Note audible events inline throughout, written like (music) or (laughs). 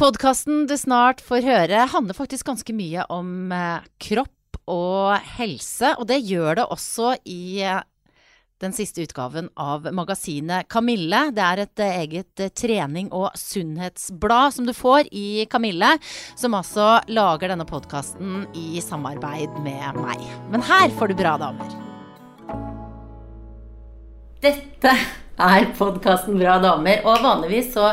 Podkasten du snart får høre, handler faktisk ganske mye om eh, kropp og helse. Og det gjør det også i eh, den siste utgaven av magasinet Kamille. Det er et eh, eget trening- og sunnhetsblad som du får i Kamille, som altså lager denne podkasten i samarbeid med meg. Men her får du bra damer. Dette er podkasten Bra damer, og vanligvis så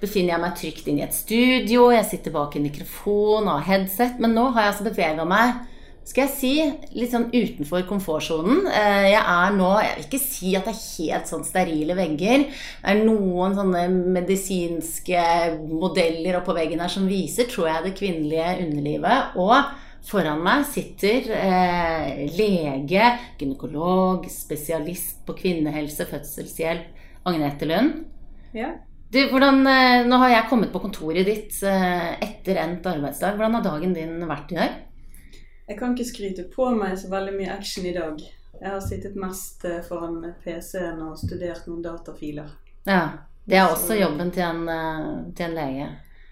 befinner jeg meg trygt inn i et studio, jeg sitter bak en mikrofon og har headset, men nå har jeg altså bevega meg skal jeg si, litt sånn utenfor komfortsonen. Eh, jeg er nå Jeg vil ikke si at det er helt sånn sterile vegger. Det er noen sånne medisinske modeller oppå veggen her som viser, tror jeg, det kvinnelige underlivet. Og foran meg sitter eh, lege, gynekolog, spesialist på kvinnehelse, fødselshjelp, Agnete Lund. Ja. Du, hvordan, eh, nå har jeg kommet på kontoret ditt eh, etter endt arbeidsdag. Hvordan har dagen din vært i dag? Jeg kan ikke skryte på meg så veldig mye action i dag. Jeg har sittet mest eh, foran PC-en og studert noen datafiler. Ja, Det er også jobben til en, til en lege.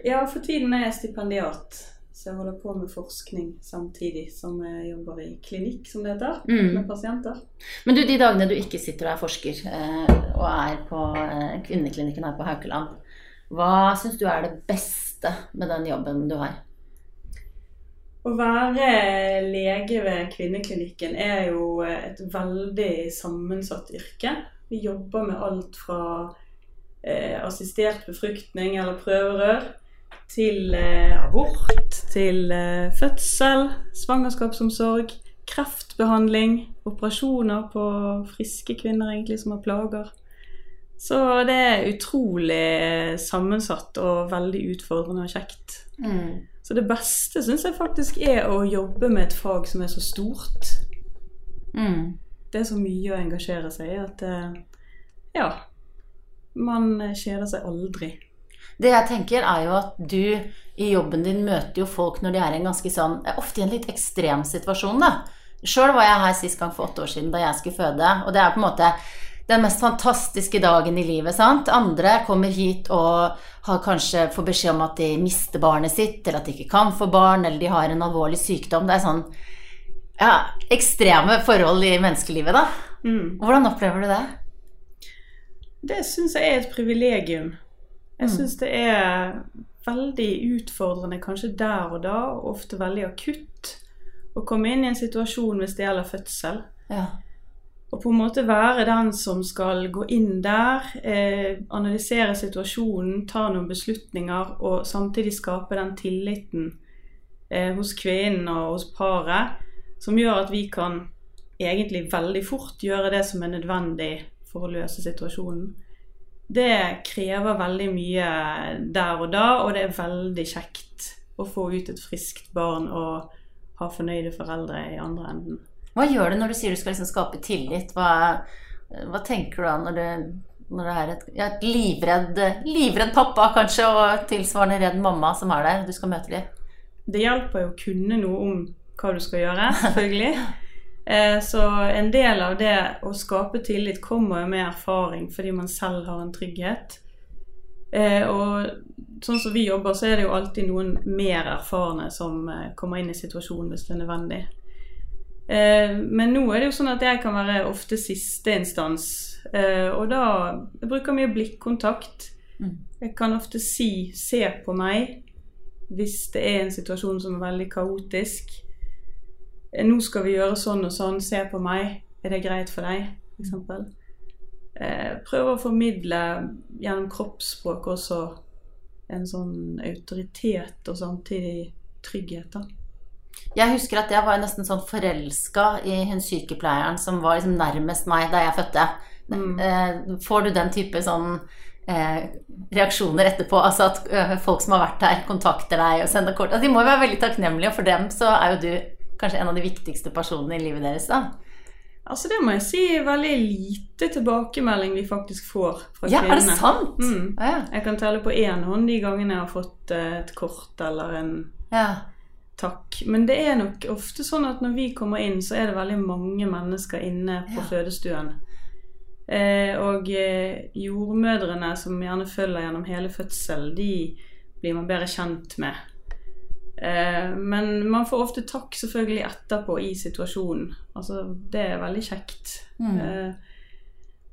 Ja, for tiden er jeg stipendiat, så jeg holder på med forskning samtidig som jeg jobber i klinikk, som det heter, Mm. med pasienter. Men du, de dagene du ikke sitter og er forsker, eh, og er på eh, kvinneklinikken her på Haukeland, hva syns du er det beste med den jobben du har? Å være lege ved kvinneklinikken er jo et veldig sammensatt yrke. Vi jobber med alt fra eh, assistert befruktning eller prøverør til eh, abort, til eh, fødsel, svangerskapsomsorg, kreftbehandling, operasjoner på friske kvinner egentlig som har plager. Så det er utrolig sammensatt og veldig utfordrende og kjekt. Så det beste syns jeg faktisk er å jobbe med et fag som er så stort. Mm. Det er så mye å engasjere seg i at eh, ja, man kjeder seg aldri. Det jeg tenker er jo at du i jobben din møter jo folk når de er i en ganske sånn Ofte i en litt ekstrem situasjon, da. Sjøl var jeg her sist gang for åtte år siden da jeg skulle føde, og det er på en måte den mest fantastiske dagen i livet, sant. Andre kommer hit og har kanskje får beskjed om at de mister barnet sitt, eller at de ikke kan få barn, eller de har en alvorlig sykdom. Det er sånn ja, ekstreme forhold i menneskelivet, da. Mm. Hvordan opplever du det? Det syns jeg er et privilegium. Jeg Mm. syns det er veldig utfordrende kanskje der og da, og ofte veldig akutt, å komme inn i en situasjon hvis det gjelder fødsel. Ja. Og på en måte være den som skal gå inn der, eh, analysere situasjonen, ta noen beslutninger og samtidig skape den tilliten eh, hos kvinnen og hos paret som gjør at vi kan egentlig veldig fort gjøre det som er nødvendig for å løse situasjonen. Det krever veldig mye der og da, og det er veldig kjekt å få ut et friskt barn og ha fornøyde foreldre i andre enden. Hva gjør du når du sier du skal liksom skape tillit? Hva, hva tenker du da når du, når det er et, ja, et livredd, livredd pappa kanskje, og tilsvarende redd mamma som er der, du skal møte dem? Det hjelper jo å kunne noe om hva du skal gjøre, (laughs) selvfølgelig. Eh, Så en del av det å skape tillit kommer med erfaring fordi man selv har en trygghet. Eh, Og sånn som vi jobber, så er det jo alltid noen mer erfarne som eh, kommer inn i situasjonen hvis det er nødvendig. Men nå er det jo sånn at jeg kan være ofte siste instans. Og da jeg bruker mye blikkontakt. Mm. Jeg kan ofte si 'se på meg' hvis det er en situasjon som er veldig kaotisk. Eh, 'Nå skal vi gjøre sånn og sånn, se på meg. Er det greit for deg?' f.eks. Eh, prøve å formidle gjennom kroppsspråk også en sånn autoritet og samtidig trygghet. da. Jeg husker at jeg var nesten sånn forelska i hun sykepleieren som var liksom nærmest meg da jeg fødte. Mm. Eh, Får du den type sånn eh, reaksjoner etterpå? Altså at folk som har vært her, kontakter deg og sender kort. Altså, de må jo være veldig takknemlige, og for dem så er jo du kanskje en av de viktigste personene i livet deres, da. Altså Det må jeg si er veldig lite tilbakemelding vi faktisk får fra Ja, er det sant? Mm. Ja. Jeg kan telle på én hånd de gangene jeg har fått eh, et kort eller en ja. takk. Men det er nok ofte sånn at når vi kommer inn, så er det veldig mange mennesker inne på fødestuen. Eh, og eh, jordmødrene som gjerne følger gjennom hele fødselen, de blir man bedre kjent med. Eh, men man får ofte takk selvfølgelig etterpå i situasjonen. Altså, det er veldig kjekt. Mm.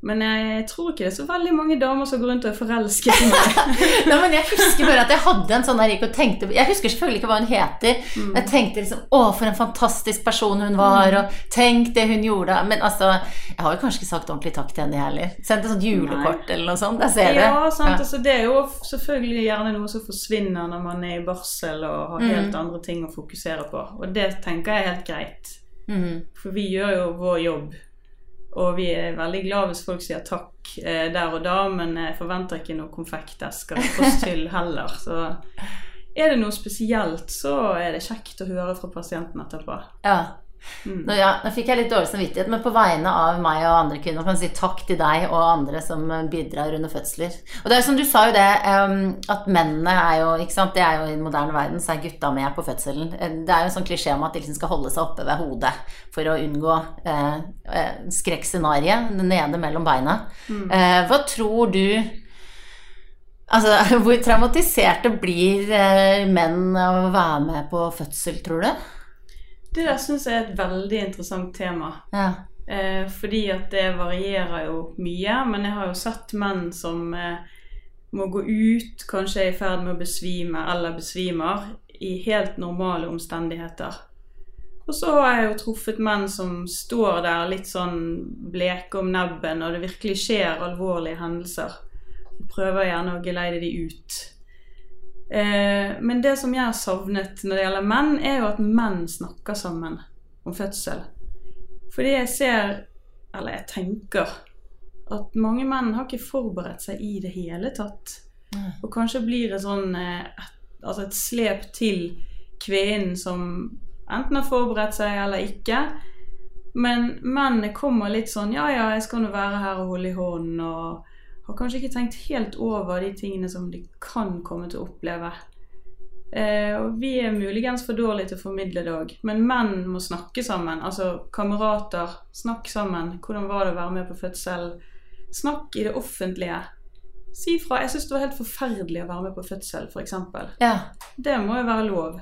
Men jeg tror ikke det er så veldig mange damer som går rundt og er forelsket i meg. (laughs) Nei, men Jeg husker bare at jeg hadde en sånn der jeg gikk og tenkte Jeg husker selvfølgelig ikke hva hun heter. Mm. Jeg tenkte liksom Å, for en fantastisk person hun var, og tenk det hun gjorde. Men altså Jeg har jo kanskje ikke sagt ordentlig takk til henne, jeg heller. Sendt et sånt julekort eller noe sånt. Jeg ser det. Ja, sant. Ja. Altså, det er jo selvfølgelig gjerne noe som forsvinner når man er i barsel og har helt Mm. andre ting å fokusere på. Og det tenker jeg er helt greit. Mm. For vi gjør jo vår jobb. Og vi er veldig glad hvis folk sier takk eh, der og da, men jeg forventer ikke noen konfektesker oss til heller. Så er det noe spesielt, så er det kjekt å høre fra pasienten etterpå. Ja. Mm. Nå, ja, nå fikk jeg litt dårlig samvittighet, men på vegne av meg og andre kvinner kan jeg si takk til deg og andre som eh, bidrar under fødsler. Og det er jo som du sa jo det, um, at mennene er jo ikke sant, det er jo i den moderne verden, så er gutta med på fødselen. Eh, Det er jo en sånn klisjé om at de liksom skal holde seg oppe ved hodet for å unngå eh, skrekkscenarioet nede mellom beina. Eh, hva tror du Altså, (laughs) hvor traumatiserte blir eh, menn av å være med på fødsel, tror du? Det der syns jeg er et veldig interessant tema. Ja. Eh, fordi at det varierer jo mye. Men jeg har jo sett menn som eh, må gå ut, kanskje er i ferd med å besvime eller besvimer, i helt normale omstendigheter. Og så har jeg jo truffet menn som står der litt sånn bleke om nebben, og det virkelig skjer alvorlige hendelser. Jeg prøver gjerne å geleide de ut. Eh, men det som jeg har savnet når det gjelder menn, er jo at menn snakker sammen om fødsel. Fordi jeg ser, eller jeg tenker, at mange menn har ikke forberedt seg i det hele tatt. Mm. Og kanskje blir det sånn eh, et, altså et slep til kvinnen som enten har forberedt seg eller ikke. Men mennene kommer litt sånn Ja, ja, jeg skal nå være her og holde i hånden, og har kanskje ikke tenkt helt over de tingene som de kan komme til å oppleve. Eh, og vi er muligens for dårlige til å formidle det òg. Men menn må snakke sammen. Altså kamerater, snakk sammen. Hvordan var det å være med på fødsel? Snakk i det offentlige. Si fra. Jeg syns det var helt forferdelig å være med på fødsel, f.eks. ja. Det må jo være lov.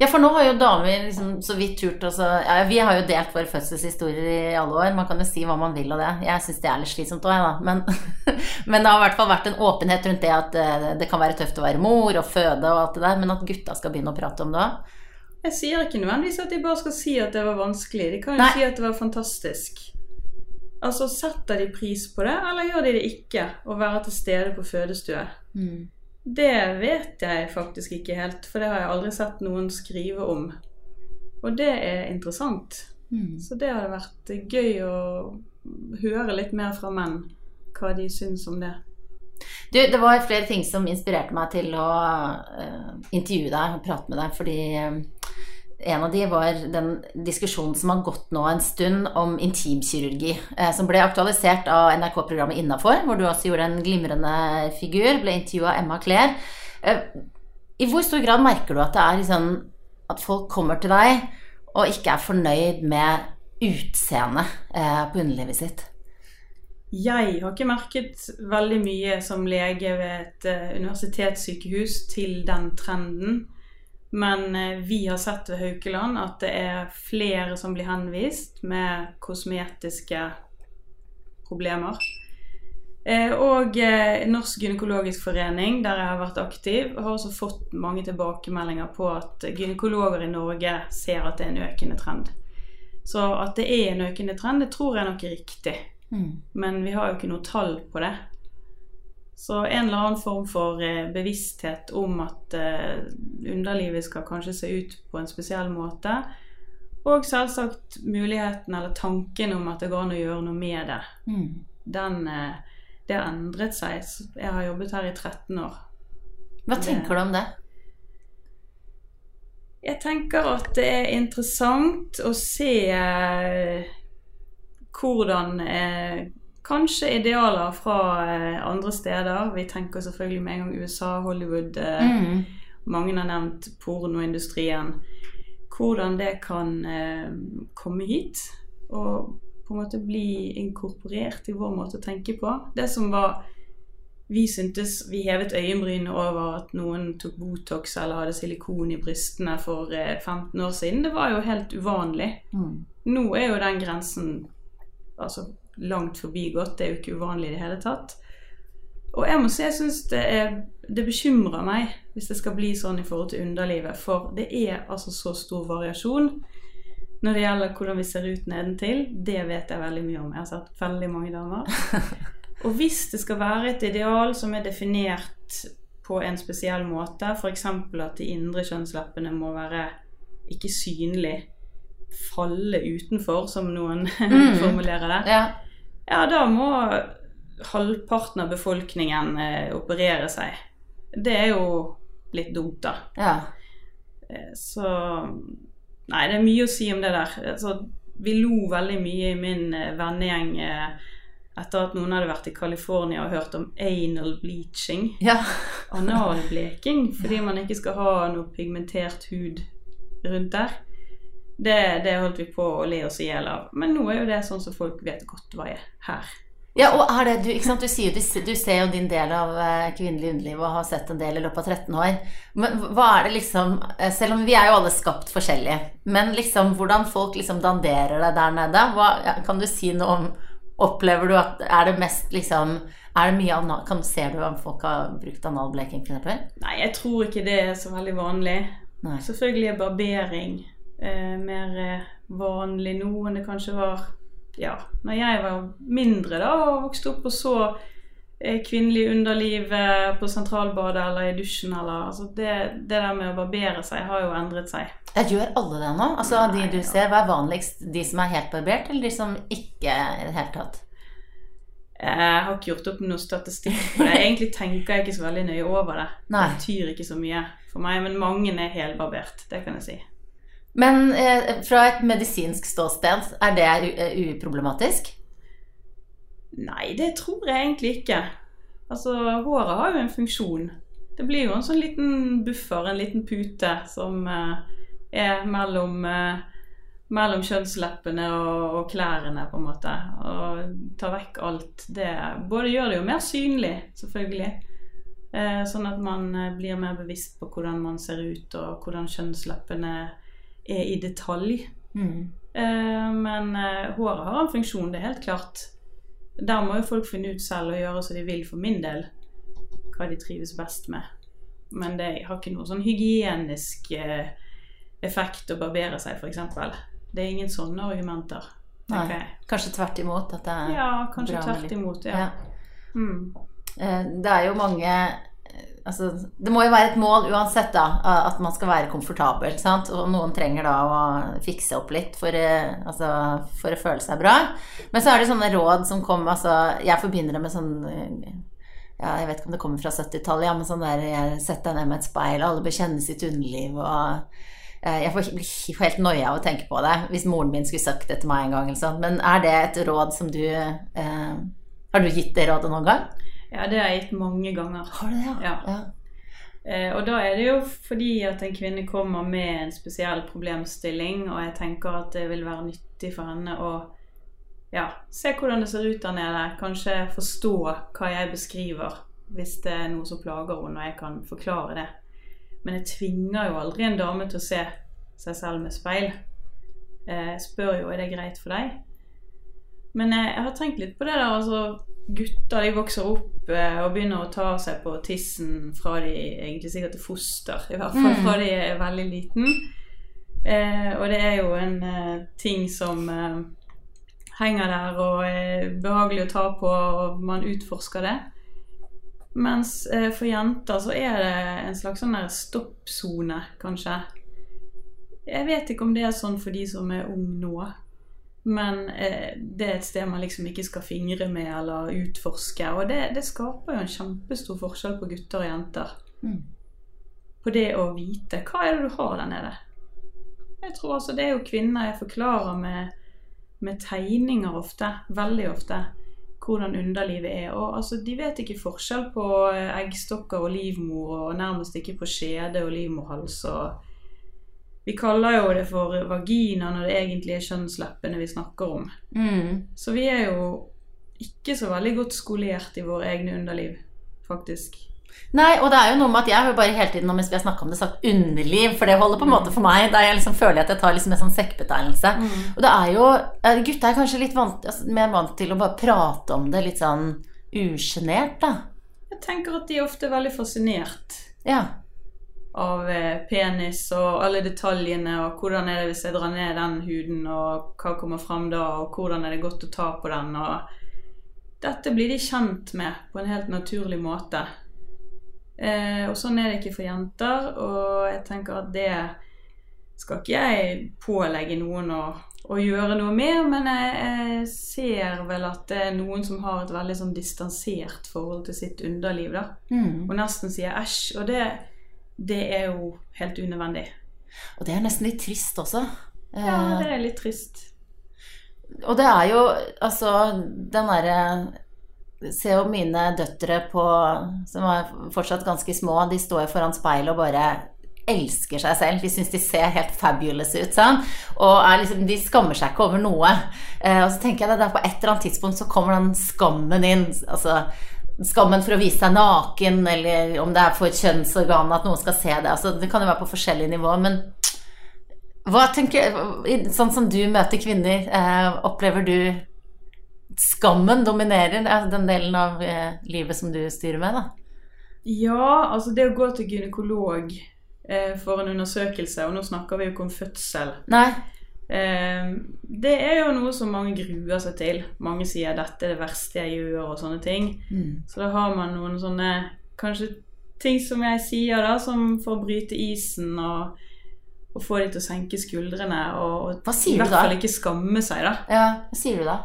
Ja, for nå har jo damer liksom så vidt turt også ja, Vi har jo delt våre fødselshistorier i alle år. Man kan jo si hva man vil av det. Jeg syns det er litt slitsomt òg, jeg, da. Men, (laughs) men det har i hvert fall vært en åpenhet rundt det at eh, det kan være tøft å være mor og føde og alt det der, men at gutta skal begynne å prate om det òg. Jeg sier ikke nødvendigvis at de bare skal si at det var vanskelig. De kan jo Nei. si at det var fantastisk. Altså, Setter de pris på det, eller gjør de det ikke? Å være til stede på fødestue? Det vet jeg faktisk ikke helt, for det har jeg aldri sett noen skrive om. Og det er interessant. Så det hadde vært gøy å høre litt mer fra menn hva de syns om det. Du, det var flere ting som inspirerte meg til å uh, intervjue deg og prate med deg, fordi eh, en av de var den diskusjonen som har gått nå en stund om intimkirurgi, eh, som ble aktualisert av NRK-programmet Innafor, hvor du også gjorde en glimrende figur, ble intervjua Emma Claire. Eh, I hvor stor grad merker du at det er liksom at folk kommer til deg og ikke er fornøyd med utseendet eh, på underlivet sitt? Jeg har ikke merket veldig mye som lege ved et eh, universitetssykehus til den trenden. Men eh, vi har sett ved Haukeland at det er flere som blir henvist med kosmetiske problemer. Eh, Og eh, Norsk gynekologisk forening, der jeg har vært aktiv, har også fått mange tilbakemeldinger på at gynekologer i Norge ser at det er en økende trend. Så at det er en økende trend, det tror jeg nok er riktig. Men vi har jo ikke noe tall på det. Så en eller annen form for eh, bevissthet om at eh, underlivet skal kanskje se ut på en spesiell måte. Og selvsagt muligheten eller tanken om at det går an å gjøre noe med det. Den, eh, det har endret seg. Jeg har jobbet her i 13 år. Hva tenker du om det? Jeg tenker at det er interessant å se hvordan kanskje idealer fra eh, andre steder Vi tenker selvfølgelig med en gang USA, Hollywood. Eh, Mm. Mange har nevnt pornoindustrien. Hvordan det kan eh, komme hit og på en måte bli inkorporert i vår måte å tenke på. Det som var vi syntes Vi hevet øyenbrynene over at noen tok Botox eller hadde silikon i brystene for eh, 15 år siden. Det var jo helt uvanlig. Mm. Nå er jo den grensen altså, langt forbigått. Det er jo ikke uvanlig i det hele tatt. Og jeg må si jeg syns det, er- det bekymrer meg hvis det skal bli sånn i forhold til underlivet. For det er altså så stor variasjon når det gjelder hvordan vi ser ut nedentil. Det vet jeg veldig mye om. Jeg har sett veldig mange damer. (laughs) Og hvis det skal være et ideal som er definert på en spesiell måte, f.eks. at de indre kjønnsleppene må være ikke synlig, falle utenfor, som noen (laughs) Mm. formulerer det, Ja. Ja, da må halvparten av befolkningen eh, operere seg. Det er jo litt dumt, da. ja. Eh, Så Nei, det er mye å si om det der. Altså, vi lo veldig mye i min eh, vennegjeng eh, etter at noen hadde vært i California og hørt om anal bleaching. ja. Analbleking, fordi man ikke skal ha noe pigmentert hud rundt der. Det, det holdt vi på å le oss i hjel av. Men nå er jo det sånn som folk vet godt hva er her. Ja, og er det, du, ikke sant? Du, sier, du, du ser jo din del av eh, kvinnelig underliv og har sett en del i løpet av 13 år. Men hva er det liksom eh, Selv om vi er jo alle skapt forskjellige, men liksom hvordan folk liksom danderer deg der nede, hva, kan du si noe om Opplever du at Er det mest liksom Er det mye anal... Kan, ser du om folk har brukt analbleking, f.eks.? Nei, jeg tror ikke det er så veldig vanlig. Nei. Selvfølgelig er barbering eh, mer eh, vanlig nå enn det kanskje var ja, når jeg var mindre da, og vokste opp og så eh, kvinnelig underliv eh, på sentralbadet eller i dusjen eller altså det, det der med å barbere seg har jo endret seg. Jeg Gjør alle det nå? Altså De du ser, Hva er vanligst? De som er helt barbert, eller de som ikke i det hele tatt? Jeg har ikke gjort opp noe statistikk på det. Egentlig tenker jeg ikke så veldig nøye over det. Nei. Det betyr ikke så mye for meg, men mange er helbarbert. Det kan jeg si. Men eh, fra et medisinsk ståsted, er det eh, uproblematisk? Nei, det tror jeg egentlig ikke. Altså, håret har jo en funksjon. Det blir jo en sånn liten buffer, en liten pute, som eh, er mellom, eh, mellom kjønnsleppene og, og klærne, på en måte. Og tar vekk alt. Det både gjør det jo mer synlig, selvfølgelig. Eh, sånn at man eh, blir mer bevisst på hvordan man ser ut, og hvordan kjønnsleppene er i detalj. Mm. Eh, Men eh, håret har en funksjon, det er helt klart. Der må jo folk finne ut selv og gjøre som de vil for min del. Hva de trives best med. Men det har ikke noen sånn hygienisk eh, effekt å barbere seg, f.eks. Det er ingen sånne argumenter. Nei. okay. Kanskje tvert imot? At det, er- Ja, kanskje Bra tvert imot. Ja. ja. Mm. Det er jo mange Altså, det må jo være et mål uansett, da, at man skal være komfortabel. Sant? Og noen trenger da å fikse opp litt for, eh, altså, for å føle seg bra. Men så er det sånne råd som kom altså, Jeg forbinder det med sånn ja, Jeg vet ikke om det kommer fra 70-tallet, ja, men sånn der jeg setter deg ned med et speil, alle bør kjenne sitt underliv og eh, Jeg får helt noia av å tenke på det, hvis moren min skulle sagt det til meg en gang. Men er det et råd som du eh, Har du gitt det rådet noen gang? Ja, det har jeg gitt mange ganger. Har du det, Ja. ja. Eh, og da er det jo fordi at en kvinne kommer med en spesiell problemstilling, og jeg tenker at det vil være nyttig for henne å ja, se hvordan det ser ut der nede. Kanskje forstå hva jeg beskriver, hvis det er noe som plager henne, og jeg kan forklare det. Men jeg tvinger jo aldri en dame til å se seg selv med speil. Eh, Jeg spør jo er det greit for deg. Men jeg, jeg har tenkt litt på det der. altså Gutter de vokser opp eh, og begynner å ta seg på tissen fra de egentlig sikkert er foster. I hvert fall Mm. fra de er veldig liten. Eh, og det er jo en eh, ting som eh, henger der og er behagelig å ta på, og man utforsker det. Mens eh, for jenter så er det en slags sånn stoppsone, kanskje. Jeg vet ikke om det er sånn for de som er unge nå. Men eh, det er et sted man liksom ikke skal fingre med eller utforske. Og det, det skaper jo en kjempestor forskjell på gutter og jenter. Mm. På det å vite hva er det du har der nede. Jeg tror altså det er jo kvinner jeg forklarer med, med tegninger ofte. Veldig ofte. Hvordan underlivet er. Og altså, de vet ikke forskjell på eh, eggstokker og livmor, og nærmest ikke på skjede og livmorhals. og vi kaller jo det for vagina når det egentlig er kjønnsleppene vi snakker om. Mm. Så vi er jo ikke så veldig godt skolert i våre egne underliv, faktisk. Nei, og det er jo noe med at jeg har jo bare hele tiden mens vi har snakka om det, sagt underliv, for det holder på en måte for meg. Der jeg liksom føler at jeg tar liksom en sånn sekkbetegnelse. Og det er jo Gutta er kanskje litt vant, altså, mer vant til å bare prate om det litt sånn usjenert, da. Jeg tenker at de er ofte veldig fascinert Ja. Av eh, penis og alle detaljene, og hvordan er det hvis jeg drar ned den huden, og hva kommer fram da, og hvordan er det godt å ta på den, og dette blir de kjent med på en helt naturlig måte. Eh, og sånn er det ikke for jenter, og jeg tenker at det skal ikke jeg pålegge noen å, å gjøre noe med, men jeg, jeg ser vel at det er noen som har et veldig sånn distansert forhold til sitt underliv, da. Mm. Og nesten sier æsj. Og det, det er jo helt unødvendig. Og det er nesten litt trist også. Eh, Ja, det er litt trist. Og det er jo altså den derre Se jo mine døtre på Som er fortsatt ganske små, de står foran speilet og bare elsker seg selv. De syns de ser helt fabulous ut. Sånn. Og er liksom, de skammer seg ikke over noe. Eh, og så tenker jeg at det er på et eller annet tidspunkt så kommer den skammen inn. Altså skammen for å vise seg naken, eller om det er for kjønnsorgan at noen skal se det. Altså, det kan jo være på forskjellige nivåer, men hva tenker Sånn som du møter kvinner, eh, opplever du skammen dominerer eh, den delen av eh, livet som du styrer med, da? Ja, altså det å gå til gynekolog eh, for en undersøkelse, og nå snakker vi jo ikke om fødsel Nei. Eh, Det er jo noe som mange gruer seg til. Mange sier 'dette er det verste jeg gjør', og sånne ting. Mm. Så da har man noen sånne kanskje ting som jeg sier, da, som for å bryte isen og, og få de til å senke skuldrene. Og, og i du hvert fall ikke skamme seg, da. Ja, hva sier du da?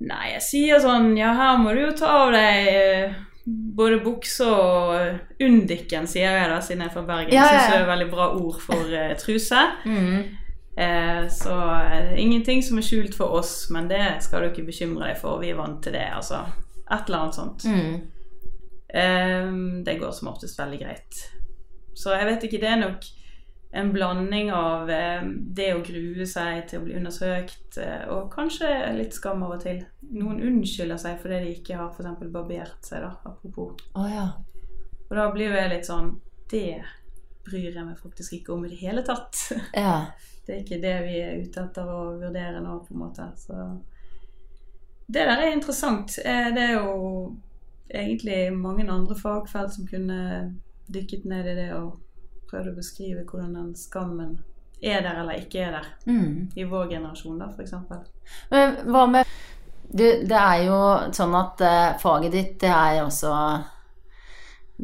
Nei, jeg sier sånn Ja, her må du jo ta av deg eh, både bukse og undiken, sier jeg da, siden jeg er fra Bergen. Ja, ja, Syns det er et veldig bra ord for uh, truse. (laughs) Mm. Eh, så ingenting som er skjult for oss, men det skal du ikke bekymre deg for. Vi er vant til det, altså. Et eller annet sånt. Mm. Eh, det går som oftest veldig greit. Så jeg vet ikke, det er nok en blanding av eh, det å grue seg til å bli undersøkt, eh, og kanskje litt skam av og til. Noen unnskylder seg fordi de ikke har f.eks. barbert seg, da, apropos. Oh, ja. Og da blir jo jeg litt sånn Det bryr jeg meg faktisk ikke om i det hele tatt. Ja. Det er ikke det vi er ute etter å vurdere nå, på en måte. Så det der er interessant. Eh, Det er jo egentlig mange andre fagfelt som kunne dykket ned i det og prøvd å beskrive hvordan den skammen er der eller ikke er der. Mm. I vår generasjon, da, f.eks. Men hva med du, Det er jo sånn at uh, faget ditt, det er også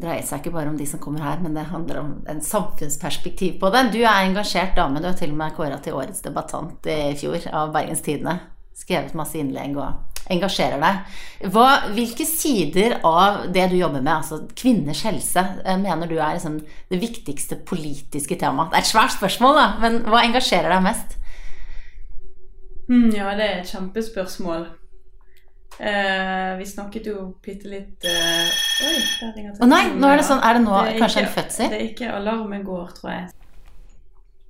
dreier seg ikke bare om de som kommer her, men det handler om en samfunnsperspektiv på det. Du er engasjert dame. Du har til og med kåra til årets debattant i fjor av Bergens Tidende. Skrevet masse innlegg og engasjerer deg. Hva, hvilke sider av det du jobber med, altså kvinners helse, eh, mener du er liksom det viktigste politiske temaet? Det er et svært spørsmål, da, men hva engasjerer deg mest? Mm, ja, det er et kjempespørsmål. Eh, vi snakket jo bitte litt uh, Oi, der ringer Å nei, nå er det sånn Er det nå Det er kanskje ikke- en fødsel? Det er ikke alarmen går, tror jeg.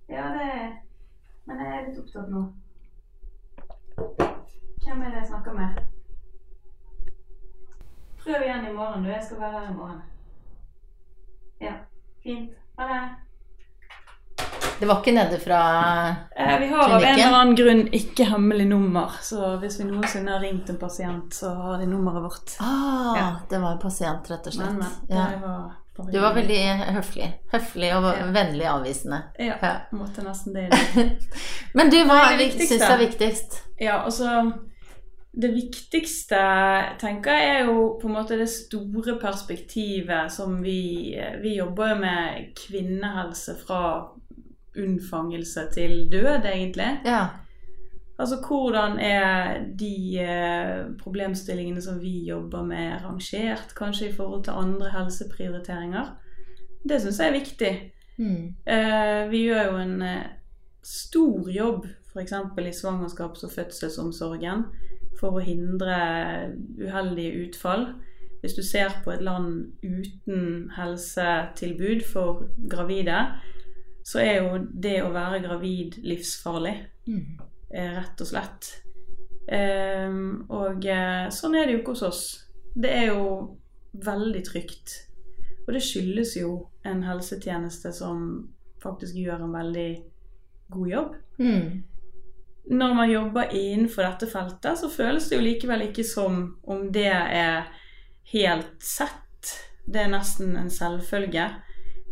Ja, det er Men jeg er litt opptatt nå. Hvem er det jeg snakker med? Prøv igjen i morgen, du. Jeg skal være her i morgen. Ja, fint. Ha det. Det var ikke nede fra Eh, vi har av en eller annen grunn ikke hemmelig nummer, så hvis vi noensinne har ringt en pasient, så har de nummeret vårt. Ah, Ja. det var en pasient, rett og slett. Men, men. Ja. Det var Du var veldig høflig. Høflig og Ja. vennlig avvisende. Ja, Ja. måtte nesten det. (laughs) Men du, hva syns du er viktigst? Ja, altså Det viktigste, tenker jeg, er jo på en måte det store perspektivet som vi Vi jobber jo med kvinnehelse fra unnfangelse til død, egentlig. Ja. Altså hvordan er de eh, problemstillingene som vi jobber med, rangert, kanskje i forhold til andre helseprioriteringer? Det syns jeg er viktig. Mm. Eh, vi gjør jo en eh, stor jobb f.eks. i svangerskaps- og fødselsomsorgen for å hindre uheldige utfall. Hvis du ser på et land uten helsetilbud for gravide, så er jo det å være gravid livsfarlig Mm. eh, rett og slett. Um, og eh, sånn er det jo ikke hos oss. Det er jo veldig trygt. Og det skyldes jo en helsetjeneste som faktisk gjør en veldig god jobb. Mm. Når man jobber innenfor dette feltet, så føles det jo likevel ikke som om det er helt sett. Det er nesten en selvfølge.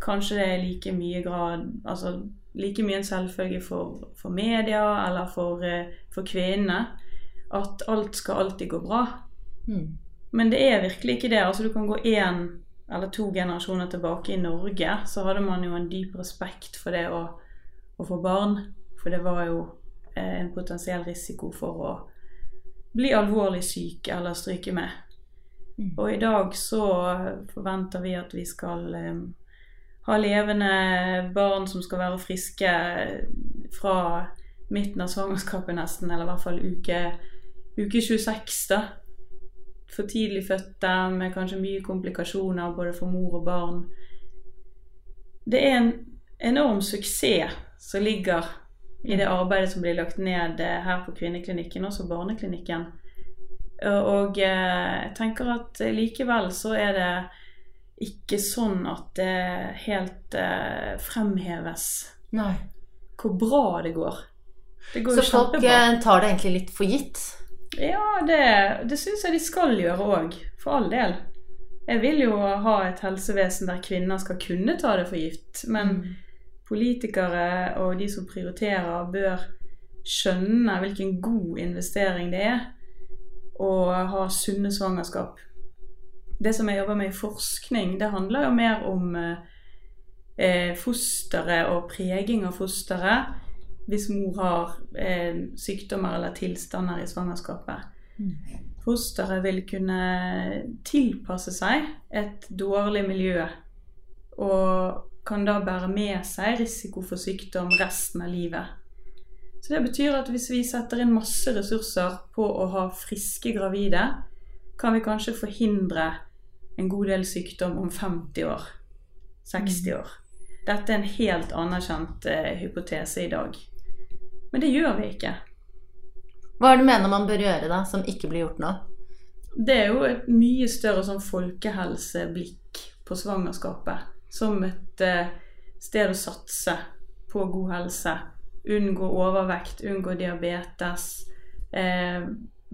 Kanskje det er like mye grad Altså like mye en selvfølge for, for media eller for, eh, for kvinnene at alt skal alltid gå bra. Mm. Men det er virkelig ikke det. Altså Du kan gå én eller to generasjoner tilbake i Norge, så hadde man jo en dyp respekt for det å, å få barn. For det var jo eh, en potensiell risiko for å bli alvorlig syk eller stryke med. Mm. Og i dag så forventer vi at vi skal eh, ha levende barn som skal være friske fra midten av svangerskapet nesten, eller i hvert fall uke, uke 26, da. For tidlig fødte med kanskje mye komplikasjoner både for mor og barn. Det er en enorm suksess som ligger i det arbeidet som blir lagt ned her på kvinneklinikken, også barneklinikken. Og jeg tenker at likevel så er det ikke sånn at det helt eh, fremheves Nei. hvor bra det går. Det går Så folk kjempebra. eh, tar det egentlig litt for gitt? Ja, det, det syns jeg de skal gjøre òg, for all del. Jeg vil jo ha et helsevesen der kvinner skal kunne ta det for gitt, men Mm. politikere og de som prioriterer, bør skjønne hvilken god investering det er å ha sunne svangerskap. Det som jeg jobber med i forskning, det handler jo mer om eh, fosteret og preging av fosteret hvis mor har eh, sykdommer eller tilstander i svangerskapet. Fosteret vil kunne tilpasse seg et dårlig miljø og kan da bære med seg risiko for sykdom resten av livet. Så det betyr at hvis vi setter inn masse ressurser på å ha friske gravide, kan vi kanskje forhindre en god del sykdom om 50 år. 60 år. Dette er en helt anerkjent eh, hypotese i dag. Men det gjør vi ikke. Hva er det du mener man bør gjøre, da, som ikke blir gjort nå? Det er jo et mye større sånn folkehelseblikk på svangerskapet. Som et eh, sted å satse på god helse. Unngå overvekt, unngå diabetes. Eh,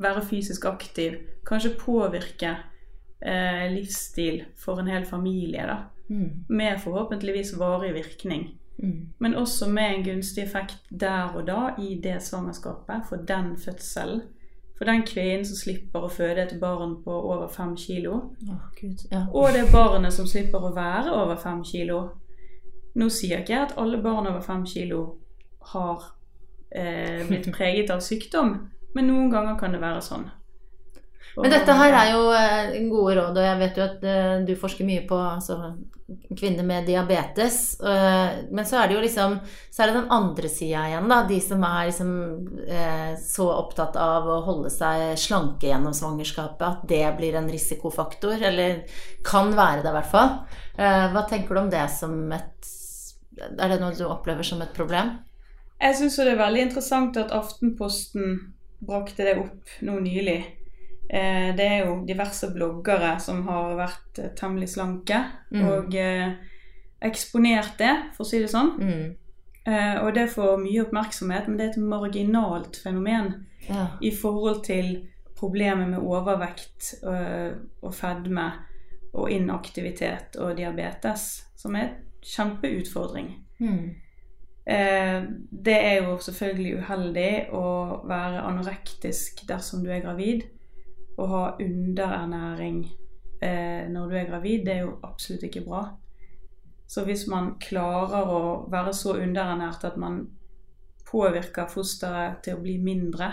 være fysisk aktiv. Kanskje påvirke eh, livsstil for en hel familie, da. Mm. Med forhåpentligvis varig virkning. Mm. Men også med en gunstig effekt der og da i det svangerskapet, for den fødselen. For den kvinnen som slipper å føde et barn på over fem kilo, Oh, Gud. Ja. og det barnet som slipper å være over fem kilo. Nå sier ikke jeg at alle barn over fem kilo har eh, blitt (laughs) preget av sykdom, men noen ganger kan det være sånn. Og- Men dette her er jo eh, gode råd, og jeg vet jo at eh, du forsker mye på altså, kvinner med diabetes. eh, Men så er det jo liksom Så er det den andre sida igjen, da. De som er liksom så opptatt av å holde seg slanke gjennom svangerskapet at det blir en risikofaktor. Eller kan være det, i hvert fall. Hva tenker du om det som et Er det noe du opplever som et problem? Jeg syns det er veldig interessant at Aftenposten brakte det opp nå nylig. Eh, det er jo diverse bloggere som har vært eh, temmelig slanke Mm. og eh, eksponert det, for å si det sånn. Mm. Eh, og det får mye oppmerksomhet, men det er et marginalt fenomen Ja. i forhold til problemet med overvekt øh, og fedme og inaktivitet og diabetes, som er en kjempeutfordring. Mm. Eh, det er jo selvfølgelig uheldig å være anorektisk dersom du er gravid. Å ha underernæring eh, når du er gravid, det er jo absolutt ikke bra. Så hvis man klarer å være så underernært at man påvirker fosteret til å bli mindre,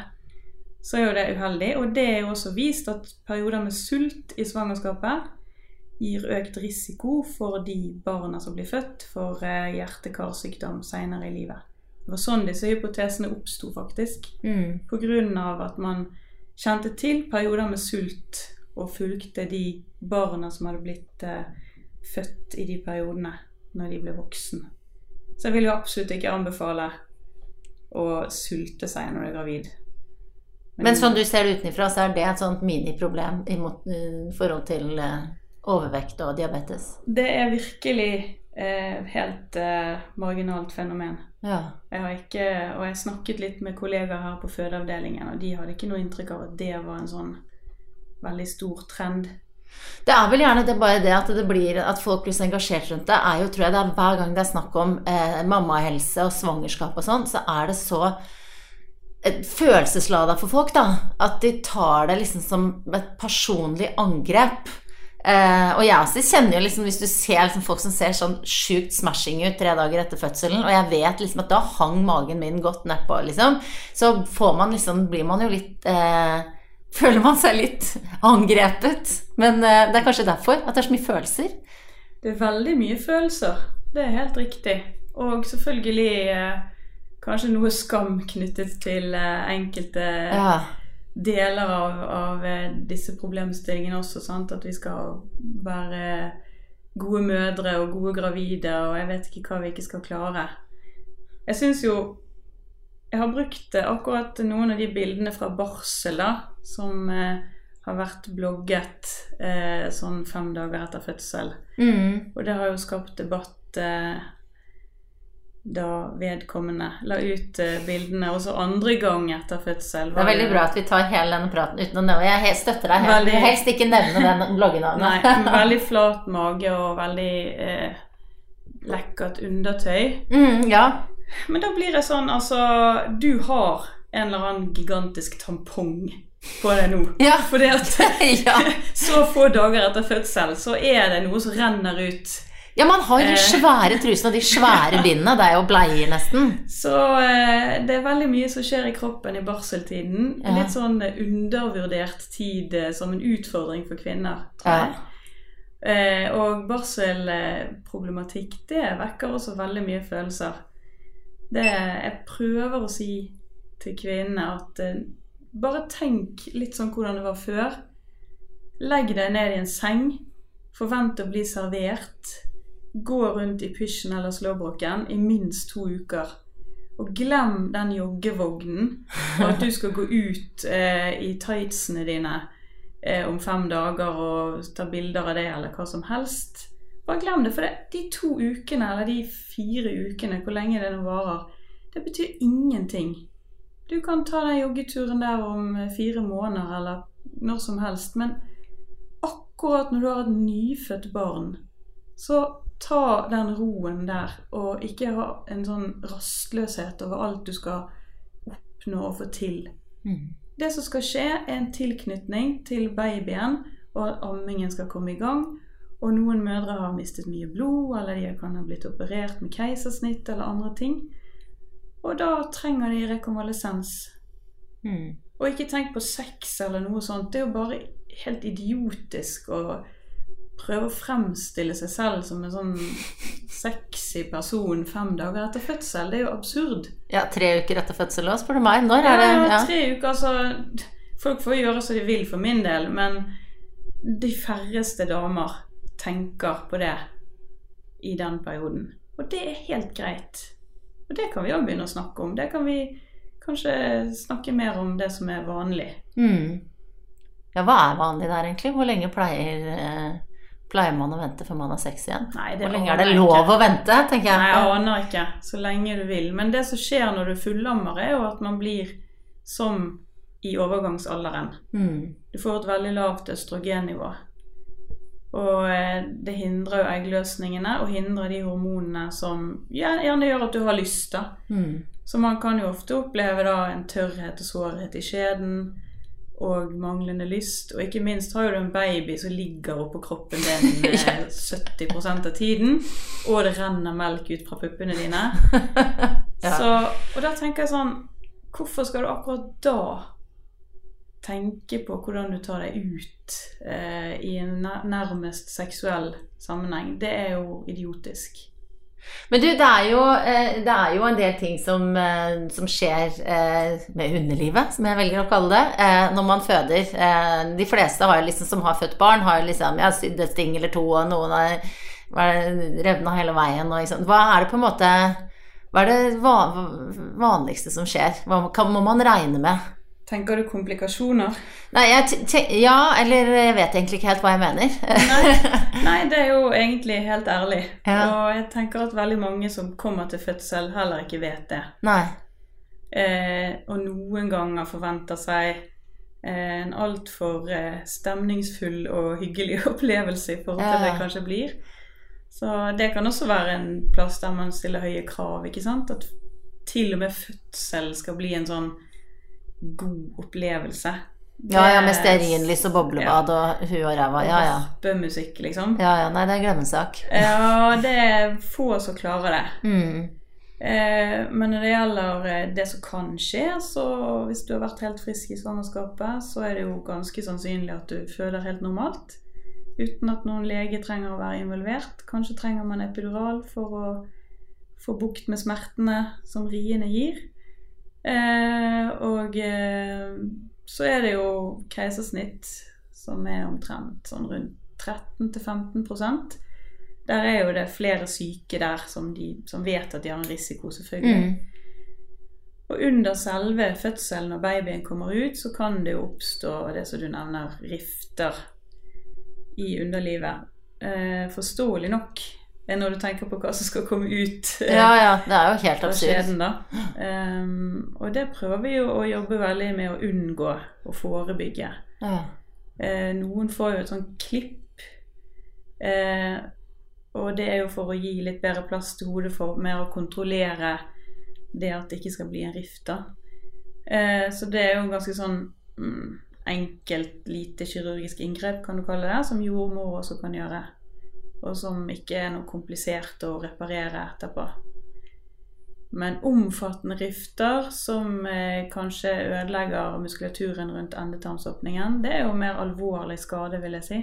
så er jo det uheldig. Og det er jo også vist at perioder med sult i svangerskapet gir økt risiko for de barna som blir født for eh, hjerte-karsykdom senere i livet. Det var sånn disse hypotesene oppsto, faktisk. Mm. Av at man kjente til perioder med sult og fulgte de barna som hadde blitt eh, født i de periodene når de ble voksen. Så jeg vil jo absolutt ikke anbefale å sulte seg når du er gravid. Men sånn du ser det utenfra, så er det et sånt miniproblem i i forhold til eh, overvekt og diabetes? Det er virkelig eh, helt eh, marginalt fenomen. Ja. Jeg har ikke, og jeg snakket litt med kollegaer her på fødeavdelingen, og de hadde ikke noe inntrykk av at det var en sånn veldig stor trend. Det er vel gjerne det bare det at, det blir, at folk blir så engasjert rundt det, er jo, tror jeg, det er hver gang det er snakk om eh, mammahelse og svangerskap og sånn, så er det så et følelseslada for folk, da. At de tar det liksom som et personlig angrep. Eh, og jeg også kjenner jo liksom Hvis du ser liksom folk som ser sånn sjukt smashing ut tre dager etter fødselen, og jeg vet liksom at da hang magen min godt nedpå, liksom, så får man liksom Blir man jo litt uh, Føler man seg litt angrepet. Men uh, det er kanskje derfor at det er så mye følelser. Det er veldig mye følelser. Det er helt riktig. Og selvfølgelig kanskje noe skam knyttet til enkelte Ja. Deler av, av eh, disse problemstillingene også. Sant? At vi skal være gode mødre og gode gravide, og jeg vet ikke hva vi ikke skal klare. Jeg syns jo Jeg har brukt eh, akkurat noen av de bildene fra barsel da, som eh, har vært blogget eh, sånn fem dager etter fødsel. Mm. Og det har jo skapt debatt eh, da vedkommende la ut eh, bildene også andre gang etter fødsel. Det er veldig bra at vi tar hele denne praten uten å nevne Jeg støtter deg helt. Veldig- helst ikke nevne den bloggenavnet. Nei, (laughs) veldig flat mage og veldig eh, lekkert undertøy. Mm, ja. Men da blir det sånn, altså Du har en eller annen gigantisk tampong på deg nå. Ja. At (laughs) ja. (laughs) så få dager etter fødsel, så er det noe som renner ut. Ja, man har de Eh. svære trusene og de svære bindene. Det er jo bleier, nesten. Så eh, det er veldig mye som skjer i kroppen i barseltiden. Ja. Litt sånn eh, undervurdert tid som en utfordring for kvinner, tror jeg. Eh, og barselproblematikk, det vekker også veldig mye følelser. Det jeg prøver å si til kvinnene at eh, bare tenk litt sånn hvordan det var før. Legg deg ned i en seng. Forvent å bli servert. Gå rundt i pysjen eller slåbroken i minst to uker. Og glem den joggevognen og at du skal gå ut eh, i tightsene dine eh, om fem dager og ta bilder av det eller hva som helst. Bare glem det, for det, de to ukene eller de fire ukene, hvor lenge det nå varer, det betyr ingenting. Du kan ta den joggeturen der om eh, fire måneder eller når som helst, men akkurat når du har et nyfødt barn, så ta den roen der, og ikke ha en sånn rastløshet over alt du skal oppnå og få til. Mm. Det som skal skje, er en tilknytning til babyen, og at ammingen skal komme i gang. Og noen mødre har mistet mye blod, eller de kan ha blitt operert med keisersnitt eller andre ting. Og da trenger de rekonvalesens. Mm. Og ikke tenk på sex eller noe sånt. Det er jo bare helt idiotisk å prøve å fremstille seg selv som en sånn sexy person fem dager etter fødsel. Det er jo absurd. Ja, tre uker etter fødsel òg, spør du meg. Når er det? Ja, Ja. tre uker, altså Folk får gjøre som de vil for min del, men de færreste damer tenker på det i den perioden. Og det er helt greit. Og det kan vi òg begynne å snakke om. Det kan vi kanskje snakke mer om det som er vanlig. Mm. Ja, hva er vanlig der, egentlig? Hvor lenge pleier, eh, pleier man å vente før man har sex igjen? Nei, det Hvor lenge er det lov ikke. å vente, tenker jeg. Nei, jeg aner ikke. Så lenge du vil. Men det som skjer når du fullammer, er jo at man blir som i overgangsalderen. Mm. Du får et veldig lavt østrogennivå. Og eh, det hindrer jo eggløsningene og hindrer de hormonene som gjerne gjør at du har lyst. da. Mm. Så man kan jo ofte oppleve da en tørrhet og sårhet i skjeden og manglende lyst. Og ikke minst har du en baby som ligger oppå kroppen din (laughs) eh, 70 av tiden, og det renner melk ut fra puppene dine. (laughs) Ja. Så, og da tenker jeg sånn Hvorfor skal du akkurat da tenke på hvordan du tar deg ut eh, i en nærmest seksuell sammenheng? Det er jo idiotisk. Men du, det er, jo, eh, det er jo en del ting som, eh, som skjer eh, med underlivet, som jeg velger å kalle det, når man føder. De fleste har liksom, som har født barn, har liksom ja, sydd et sting eller to, og noen har revna hele veien. Og, liksom. Hva er det på en måte Hva er det vanligste som skjer? Hva må man regne med Tenker du komplikasjoner? Nei, ja, eller jeg vet egentlig ikke helt hva jeg mener. Nei, (laughs) nei, det er jo egentlig helt ærlig. Ja. Og jeg tenker at veldig mange som kommer til fødsel, heller ikke vet det. Nei. Eh, og noen ganger forventer seg eh, en altfor eh, stemningsfull og hyggelig (laughs) opplevelse i forhold til Ja. det kanskje blir. Så det kan også være en plass der man stiller høye krav, ikke sant? At til og med fødsel skal bli en sånn god opplevelse. Ja, ja, med Det- stearinlys og boblebad og hu og ræva. Ja, ja. Rappemusikk, liksom. Ja, ja. Nei, det er glemmesak. Ja, det er få som klarer det. Mm. Eh, men når det gjelder eh, det som kan skje, så hvis du har vært helt frisk i svangerskapet, så er det jo ganske sannsynlig at du føder helt normalt. Uten at noen lege trenger å være involvert. Kanskje trenger man epidural for å få bukt med smertene som riene gir. Eh, og eh, så er det jo keisersnitt, som er omtrent sånn rundt 13-15% Der er jo det flere syke der som, de, som vet at de har en risiko, selvfølgelig. Mm. Og under selve fødselen, når babyen kommer ut, så kan det jo oppstå det som du nevner, rifter i underlivet. Eh, forståelig nok, eh, når du tenker på hva som skal komme ut. eh, Ja, ja. Det er jo helt absurd. Ehm, og det prøver vi jo å jobbe veldig med å unngå å forebygge. Ja. Eh, noen får jo et sånn klipp, eh, og det er jo for å gi litt bedre plass til hodet for mer å kontrollere det at det ikke skal bli en rift. da. Eh, så det er jo en ganske sånn mm, enkelt, lite kirurgisk inngrep, kan du kalle det, som jordmor også kan gjøre. Og som ikke er noe komplisert å reparere etterpå. Men omfattende rifter som eh, kanskje ødelegger muskulaturen rundt endetarmsåpningen, det er jo mer alvorlig skade, vil jeg si.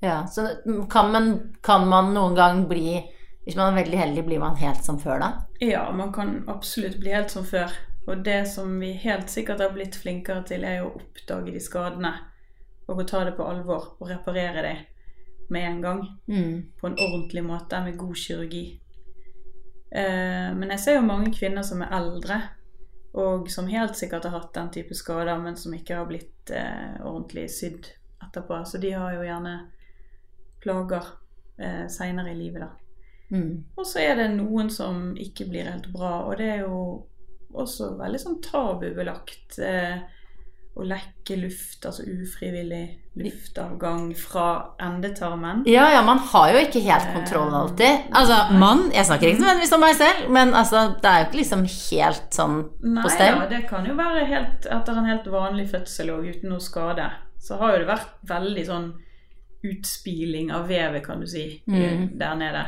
ja. Så kan man, kan man noen gang bli Hvis man er veldig heldig, blir man helt som før da? Ja, man kan absolutt bli helt som før. Og det som vi helt sikkert har blitt flinkere til, er jo å oppdage de skadene. Og å ta det på alvor og reparere dem med en gang. Mm. På en ordentlig måte med god kirurgi. Eh, men jeg ser jo mange kvinner som er eldre, og som helt sikkert har hatt den type skader, men som ikke har blitt eh, ordentlig sydd etterpå. Så de har jo gjerne plager eh, seinere i livet, da. Mm. Og så er det noen som ikke blir helt bra, og det er jo også veldig sånn tabubelagt eh, å lekke luft, altså ufrivillig luftavgang fra endetarmen. Ja, ja, man har jo ikke helt kontroll alltid. Altså, mann Jeg snakker ikke nødvendigvis om meg selv, men altså, det er jo ikke liksom helt sånn Nei på stell. ja, det kan jo være helt, etter en helt vanlig fødsel og uten noe skade. Så har jo det vært veldig sånn utspiling av vevet, kan du si, Mm. der nede.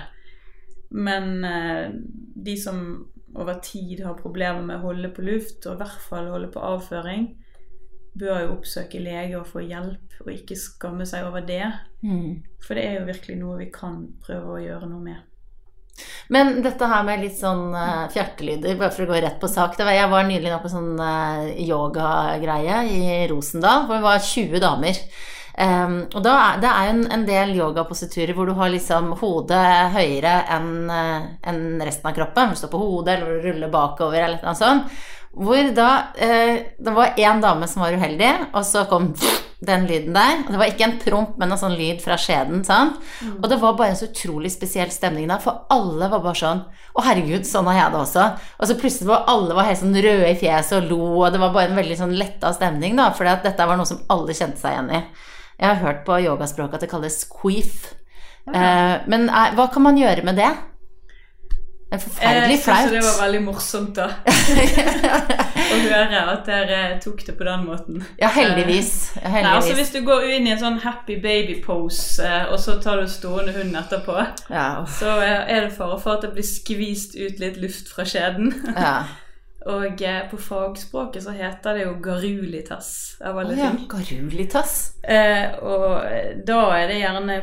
Men eh, de som over tid har problemer med å holde på luft, og i hvert fall holde på avføring, bør jo oppsøke lege og få hjelp, og ikke skamme seg over det. Mm. For det er jo virkelig noe vi kan prøve å gjøre noe med. Men dette her med litt sånn uh, fjertelyder, bare for å gå rett på sak det var, Jeg var nylig på sånn uh, yogagreie i Rosendal, hvor det var 20 damer. Um, og da er, det er jo en, en del yogapositurer hvor du har liksom hodet høyere enn eh, enn resten av kroppen. Du står på hodet eller du ruller bakover eller noe sånt. Hvor da eh, Det var én dame som var uheldig, og så kom den lyden der. Og det var ikke en promp, men en sånn lyd fra skjeden. Sant? Og det var bare en så utrolig spesiell stemning der, for alle var bare sånn Å, herregud, sånn har jeg det også. Og så plutselig var alle var helt sånn røde i fjeset og lo, og det var bare en veldig sånn letta stemning, da, for dette var noe som alle kjente seg igjen i. Jeg har hørt på yogaspråket at det kalles squeef. Eh, men eh, hva kan man gjøre med det? Er forferdelig Jeg synes det var veldig morsomt da (laughs) å høre at dere tok det på den måten. Ja, heldigvis. heldigvis. Nei, altså. Hvis du går inn i en sånn happy baby-pose, eh, og så tar du stående hund etterpå, Ja, så er er det fare for at det blir skvist ut litt luft fra skjeden. ja. (laughs) Og eh, på fagspråket så heter det jo garulitas, av alle alle ja, ting. Garulitas. Eh, og da er det gjerne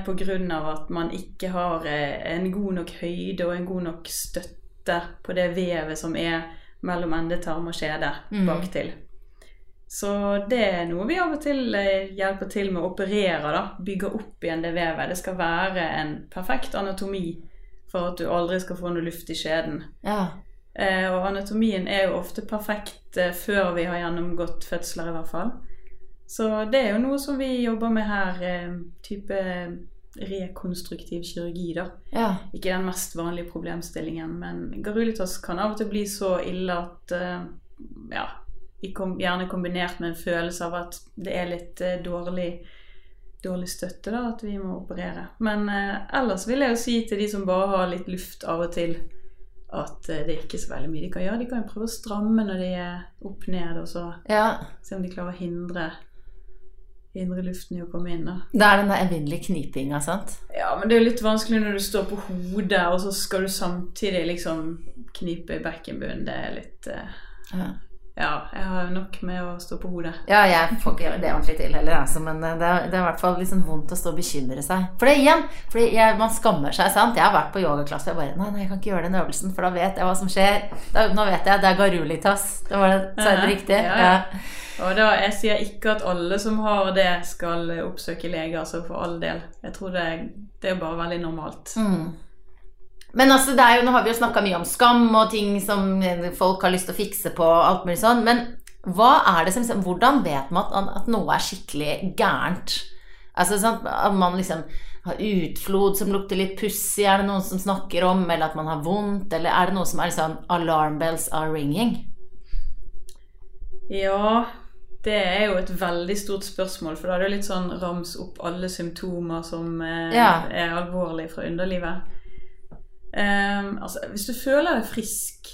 av at man ikke har eh, en god nok høyde og en god nok støtte på det vevet som er mellom endetarm og skjede Mm. baktil. Så det er noe vi av og til eh, hjelper til med å operere, da. Bygge opp igjen det vevet. Det skal være en perfekt anatomi for at du aldri skal få noe luft i skjeden. Ja. Eh, og anatomien er jo ofte perfekt eh, før vi har gjennomgått fødsler, i hvert fall. Så det er jo noe som vi jobber med her, eh, type rekonstruktiv kirurgi, da. Ja. Ikke den mest vanlige problemstillingen, men garulitas kan av og til bli så ille at ja, gjerne kombinert med en følelse av at det er litt dårlig, dårlig støtte, da, at vi må operere. Men ellers vil jeg jo si til de som bare har litt luft av og til, at eh, det er ikke så veldig mye de kan gjøre. De kan jo prøve å stramme når de er opp ned, og så ja. se om de klarer å hindre, hindre luften i å komme inn. da. Det er den der evinnelige knipinga, sant? Ja, men det er jo litt vanskelig når du står på hodet, og så skal du samtidig liksom knipe i bekkenbunnen. Det er litt uh, Ja. Ja, jeg har nok med å stå på hodet. Ja, jeg får ikke gjøre det ordentlig til heller, altså, men eh, det er, det er i hvert fall sånn vondt å stå og bekymre seg. For det igjen, fordi jeg, man skammer seg, sant. Jeg har vært på yogaklasse og jeg bare Nei, nei, jeg kan ikke gjøre den øvelsen, for da vet jeg hva som skjer. Da, nå vet jeg, det er garulitas. Det var det, så er det riktig? Ja, ja. Og da, Jeg sier ikke at alle som har det, skal oppsøke lege, altså for all del. Jeg tror det, det er bare veldig normalt. Mm. Men altså, er jo, nå har vi jo snakka mye om skam og ting som folk har lyst til å fikse på, og alt mulig sånn, men hva er det som, liksom, hvordan vet man at, noe er skikkelig gærent? Altså, sant, At man liksom har utflod som lukter litt pussig, er det noen som snakker om, eller at man har vondt, eller er det noe som er liksom alarm bells are ringing? Ja, det er jo et veldig stort spørsmål, for da er det litt sånn rams opp alle symptomer som eh, Ja. er alvorlige fra underlivet. Ehm, altså, hvis du føler deg frisk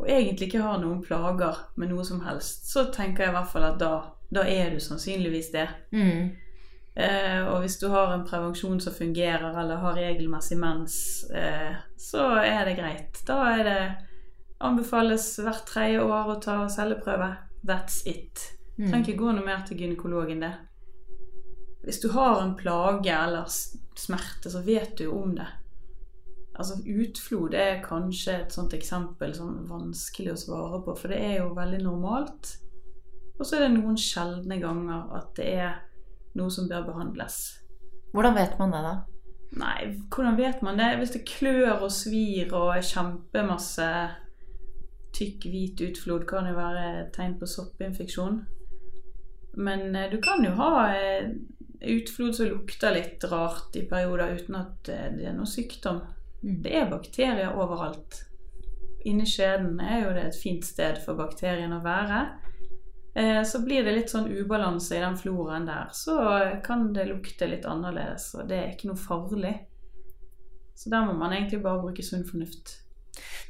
og egentlig ikke har noen plager med noe som helst, så tenker jeg i hvert fall at da, da er du sannsynligvis det. Mm. Eh, og hvis du har en prevensjon som fungerer, eller har regelmessig mens, eh, så er det greit. Da er det anbefales hvert tredje år å ta celleprøve. That's it. Mm. Trenger ikke gå noe mer til gynekologen, det. Hvis du har en plage eller smerte, så vet du jo om det. Altså Utflod er kanskje et sånt eksempel som er vanskelig å svare på, for det er jo veldig normalt. Og så er det noen sjeldne ganger at det er noe som bør behandles. Hvordan vet man det, da? Nei, hvordan vet man det? Hvis det klør og svir og er kjempemasse tykk, hvit utflod, kan det være tegn på soppinfeksjon. Men eh, du kan jo ha eh, utflod som lukter litt rart i perioder uten at eh, det er noe sykdom. Mm. Det er bakterier overalt. Inni skjeden er jo det et fint sted for bakteriene å være. Eh, Så blir det litt sånn ubalanse i den floraen der, så kan det lukte litt annerledes, og det er ikke noe farlig. Så der må man egentlig bare bruke sunn fornuft.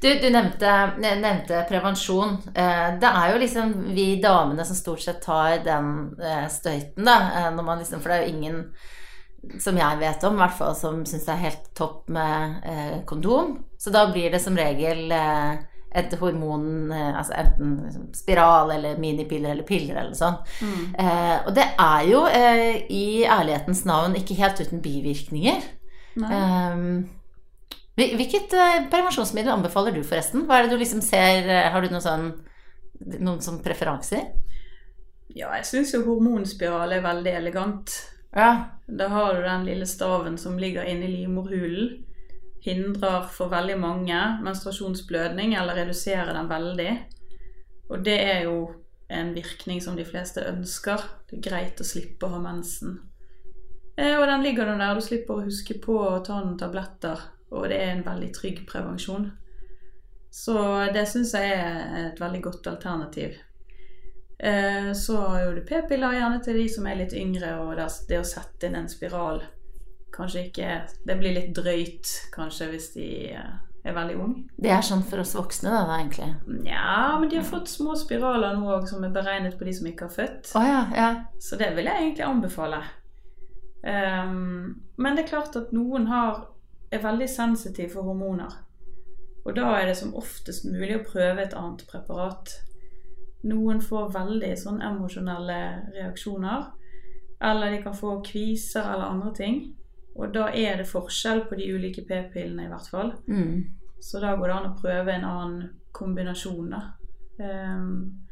Du, du nevnte, nevnte prevensjon. Eh, Det er jo liksom vi damene som stort sett tar den eh, støyten, da. Når man liksom, for det er jo ingen som jeg vet om, i hvert fall som syns det er helt topp med eh, kondom. Så da blir det som regel eh, et hormon, eh, altså enten liksom spiral eller minipiller eller piller eller sånn. Mm. Eh, og det er jo eh, i ærlighetens navn ikke helt uten bivirkninger. Um, hvilket eh, prevensjonsmiddel anbefaler du forresten? Hva er det du liksom ser Har du noen sånn noen sånn preferanser? Ja, jeg syns jo hormonspiral er veldig elegant. Ja. Da har du den lille staven som ligger inni livmorhulen. Hindrer for veldig mange menstruasjonsblødning, eller reduserer den veldig. Og det er jo en virkning som de fleste ønsker. Det er greit å slippe å ha mensen. Eh, Og den ligger nå der, du slipper å huske på å ta noen tabletter. Og det er en veldig trygg prevensjon. Så det syns jeg er et veldig godt alternativ. Eh, Så har jo du p-piller gjerne til de som er litt yngre, og det, det å sette inn en spiral kanskje ikke Det blir litt drøyt kanskje hvis de eh, er veldig unge. Det er sånn for oss voksne, da, da egentlig. Nja, men de har fått små spiraler nå òg som er beregnet på de som ikke har født. Oh, ja, ja. Så det vil jeg egentlig anbefale. Um, men det er klart at noen har, er veldig sensitive for hormoner. Og da er det som oftest mulig å prøve et annet preparat. Noen får veldig sånn emosjonelle reaksjoner. Eller de kan få kviser eller andre ting. Og da er det forskjell på de ulike p-pillene, i hvert fall. Mm. Så da går det an å prøve en annen kombinasjon, da. Um,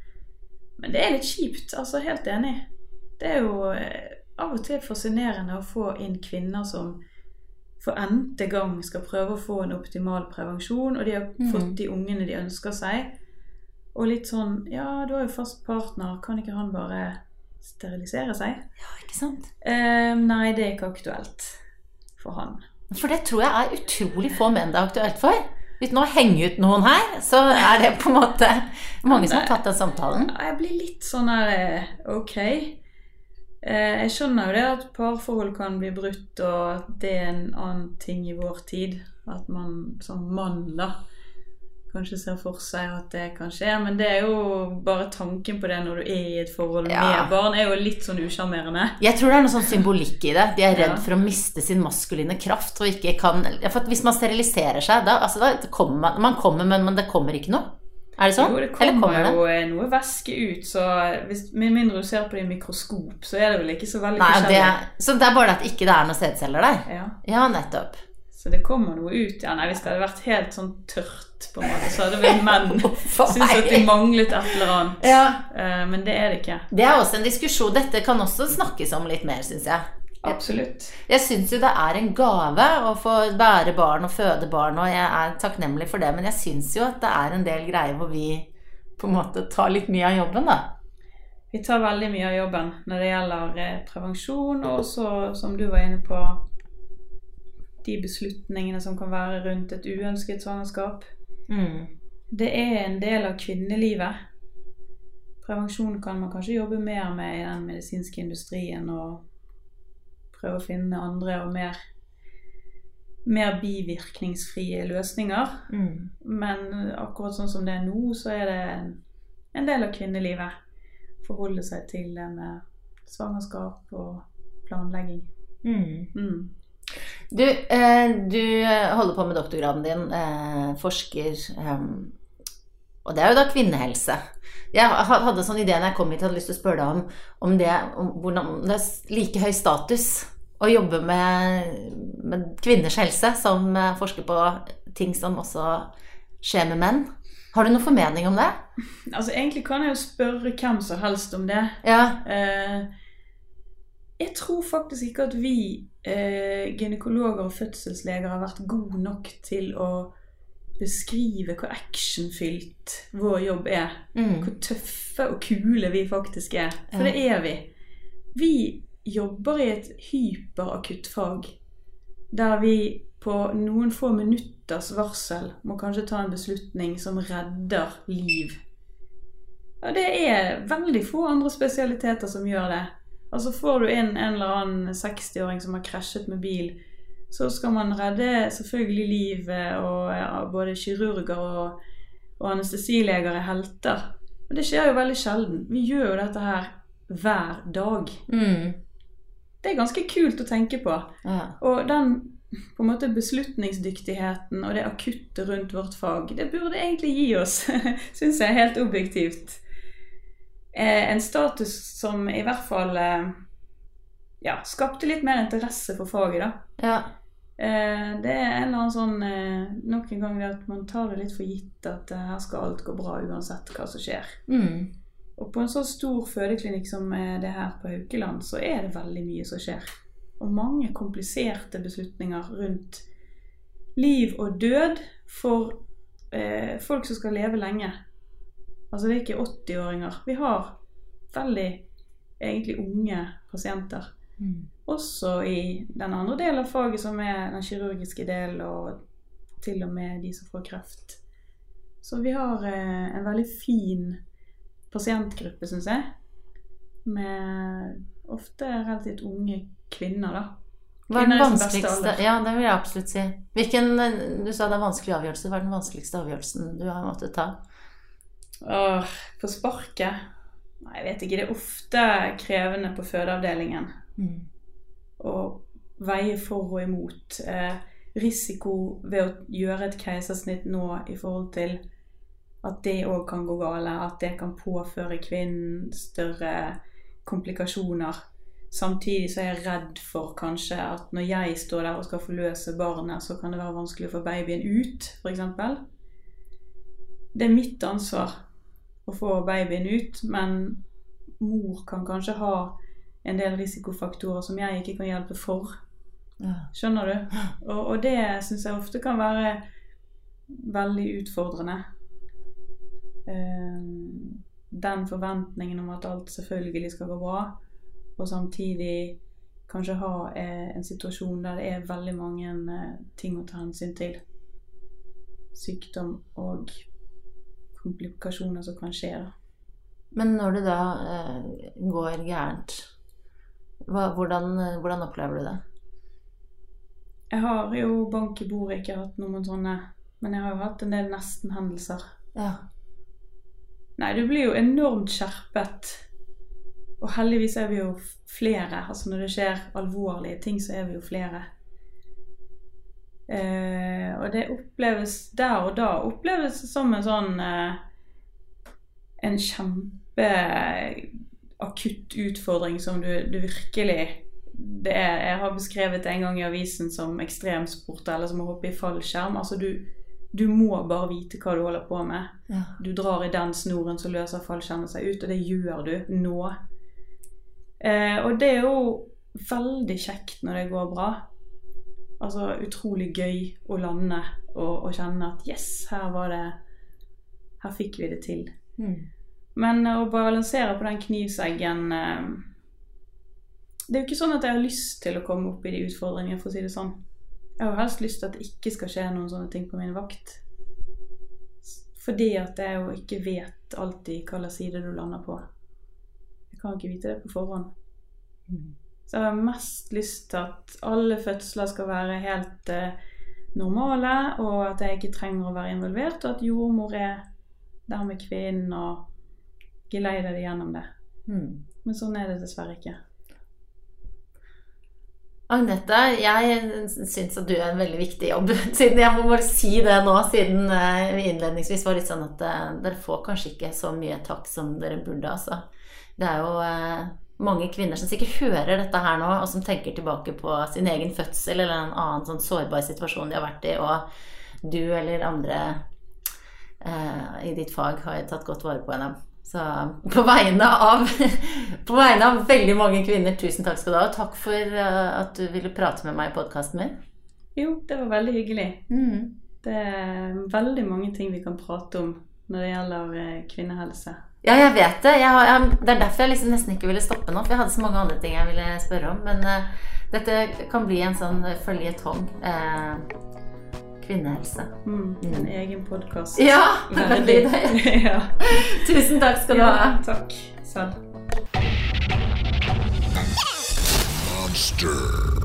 men det er litt kjipt, altså. Helt enig. Det er jo eh, av og til fascinerende å få inn kvinner som for n-te gang skal prøve å få en optimal prevensjon, og de har Mm. fått de ungene de ønsker seg. Og litt sånn Ja, du har jo fast partner, kan ikke han bare sterilisere seg? Ja, ikke sant? Eh, nei, det er ikke aktuelt for han. For det tror jeg er utrolig få menn det er aktuelt for. Uten å henge ut noen her, så er det på en måte mange som har tatt den samtalen. Jeg blir litt sånn her eh, Ok. Eh, jeg skjønner jo det at parforhold kan bli brutt, og at det er en annen ting i vår tid. At man som mann, da, kanskje ser for seg at det kan skje. Men det er jo bare tanken på det når du er i et forhold Ja. med barn, er jo litt sånn usjarmerende. Jeg tror det er noe sånn symbolikk i det. De er redd Ja. for å miste sin maskuline kraft og ikke kan For hvis man steriliserer seg, da, altså da kommer man, man kommer, men, men det kommer ikke noe? Er det sånn? Jo, det kommer, kommer det? jo eh, noe væske ut, så hvis, med mindre du ser på det i mikroskop, så er det vel ikke så veldig Nei, det, forskjellig. så det er bare at ikke det er noen sædceller der? Ja. Ja, nettopp. Så det kommer noe ut. Ja, nei, Hvis det hadde vært helt sånn tørt, på en måte, så hadde vel (laughs) menn syntes at de manglet et eller annet. Ja. Uh, men det er det ikke. Det er også en diskusjon. Dette kan også snakkes om litt mer, syns jeg. Absolutt. Jeg syns jo det er en gave å få bære barn og føde barn, og jeg er takknemlig for det, men jeg syns jo at det er en del greier hvor vi på en måte tar litt mye av jobben, da. Vi tar veldig mye av jobben når det gjelder eh, prevensjon, og også, som du var inne på, de beslutningene som kan være rundt et uønsket svangerskap. Mm. Det er en del av kvinnelivet. Prevensjon kan man kanskje jobbe mer med i den medisinske industrien og prøve å finne andre og mer, mer bivirkningsfrie løsninger. Mm. Men akkurat sånn som det er nå, så er det en, del av kvinnelivet. Forholde seg til det med svangerskap og planlegging. Mm. Mm. Du, eh, du holder på med doktorgraden din, eh, forsker eh, Og det er jo da kvinnehelse. Jeg hadde hadde sånn idé når jeg kom hit, hadde lyst til å spørre deg om, om det om hvordan det er like høy status å jobbe med, med kvinners helse som eh, forsker på ting som også skjer med menn. Har du noen formening om det? Altså, egentlig kan jeg jo spørre hvem som helst om det. Ja. Eh, jeg tror faktisk ikke at vi eh, gynekologer og fødselsleger har vært gode nok til å beskrive hvor actionfylt vår jobb er. Mm. Hvor tøffe og kule vi faktisk er. For Ja. det er vi. Vi jobber i et hyperakutt fag der vi på noen få minutters varsel må kanskje ta en beslutning som redder liv. Og det er veldig få andre spesialiteter som gjør det. Altså Får du inn en eller annen 60-åring som har krasjet med bil, så skal man redde selvfølgelig livet, og ja, både kirurger og, og anestesileger er helter. Men det skjer jo veldig sjelden. Vi gjør jo dette her hver dag. Mm. Det er ganske kult å tenke på. Ja. Og den på en måte beslutningsdyktigheten og det akutte rundt vårt fag, det burde egentlig gi oss, (laughs) syns jeg, helt objektivt. Eh, en status som i hvert fall eh, ja, skapte litt mer interesse for faget, da. ja. Eh, det er en eller annen sånn Nok en gang det at man tar det litt for gitt at her skal alt gå bra uansett hva som skjer. Mm. Og på en så stor fødeklinikk som det her på Haukeland, så er det veldig mye som skjer. Og mange kompliserte beslutninger rundt liv og død for eh, folk som skal leve lenge. Altså det er ikke 80-åringer. Vi har veldig egentlig unge pasienter. Mm. Også i den andre delen av faget, som er den kirurgiske delen, og til og med de som får kreft. Så vi har eh, en veldig fin pasientgruppe, syns jeg. Med ofte relativt unge kvinner, da. Hva er den vanskeligste. Ja, det vil jeg absolutt si. Hvilken, Du sa det er vanskelig avgjørelse. Hva er den vanskeligste avgjørelsen du har måttet ta? Åh, på sparket? Nei, jeg vet ikke. Det er ofte krevende på fødeavdelingen. Mm. å veie for og imot. Eh, risiko ved å gjøre et keisersnitt nå i forhold til at det òg kan gå gale, at det kan påføre kvinnen større komplikasjoner. Samtidig så er jeg redd for kanskje at når jeg står der og skal forløse barnet, så kan det være vanskelig å få babyen ut, f.eks. Det er mitt ansvar å få babyen ut, men mor kan kanskje ha en del risikofaktorer som jeg ikke kan hjelpe for. Skjønner du? Og, og det syns jeg ofte kan være veldig utfordrende. Eh, den forventningen om at alt selvfølgelig skal gå bra, og samtidig kanskje ha eh, en situasjon der det er veldig mange eh, ting å ta hensyn til. Sykdom og komplikasjoner som kan skje. da. Men når det da eh, går gærent, hva, hvordan, hvordan opplever du det? Jeg har jo bank i bordet ikke hatt noen sånne, men jeg har jo hatt en del nesten-hendelser. Ja. Nei, du blir jo enormt skjerpet. Og heldigvis er vi jo flere. Altså når det skjer alvorlige ting, så er vi jo flere. Eh, og det oppleves der og da oppleves som en sånn eh, En kjempeakutt utfordring som du, du virkelig det er, Jeg har beskrevet det en gang i avisen som ekstremsport eller som å hoppe i fallskjerm. Altså du, du må bare vite hva du holder på med. ja. Du drar i den snoren, så løser fallskjermen seg ut, og det gjør du nå. Eh, og det er jo veldig kjekt når det går bra. Altså utrolig gøy å lande og, og kjenne at yes, her var det Her fikk vi det til. Mm. Men å balansere på den knivseggen eh, Det er jo ikke sånn at jeg har lyst til å komme opp i de utfordringene, for å si det sånn. Jeg har helst lyst til at det ikke skal skje noen sånne ting på min vakt. Fordi at jeg jo ikke vet alltid slags side du lander på. Jeg kan ikke vite det på forhånd. Mm. Så jeg har mest lyst til at alle fødsler skal være helt eh, normale, og at jeg ikke trenger å være involvert, og at jordmor er der med kvinnen og geleider det gjennom det. Mm. Men sånn er det dessverre ikke. Agnete, jeg syns at du er en veldig viktig jobb. (laughs) Siden Jeg må bare si det nå, siden eh, vi innledningsvis var litt sånn at eh, dere får kanskje ikke så mye takk som dere burde, altså. Det er jo eh, mange kvinner som sikkert hører dette her nå, og som tenker tilbake på sin egen fødsel eller en annen sånn sårbar situasjon de har vært i, og du eller andre eh, i ditt fag har tatt godt vare på henne. Så på vegne, av, (laughs) på vegne av veldig mange kvinner, tusen takk skal du ha. Og takk for eh, at du ville prate med meg i podkasten min. Jo, det var veldig hyggelig. Mm. Det er veldig mange ting vi kan prate om når det gjelder eh, kvinnehelse. Ja, jeg vet det. Jeg har, jeg, det er derfor jeg liksom nesten ikke ville stoppe nå. For jeg hadde så mange andre ting jeg ville spørre om. Men uh, dette kan bli en sånn føljetong. Uh, kvinnehelse. Mm, en egen podkast. Ja, (laughs) veldig det. (laughs) ja. Tusen takk skal du ha. takk selv. Monster.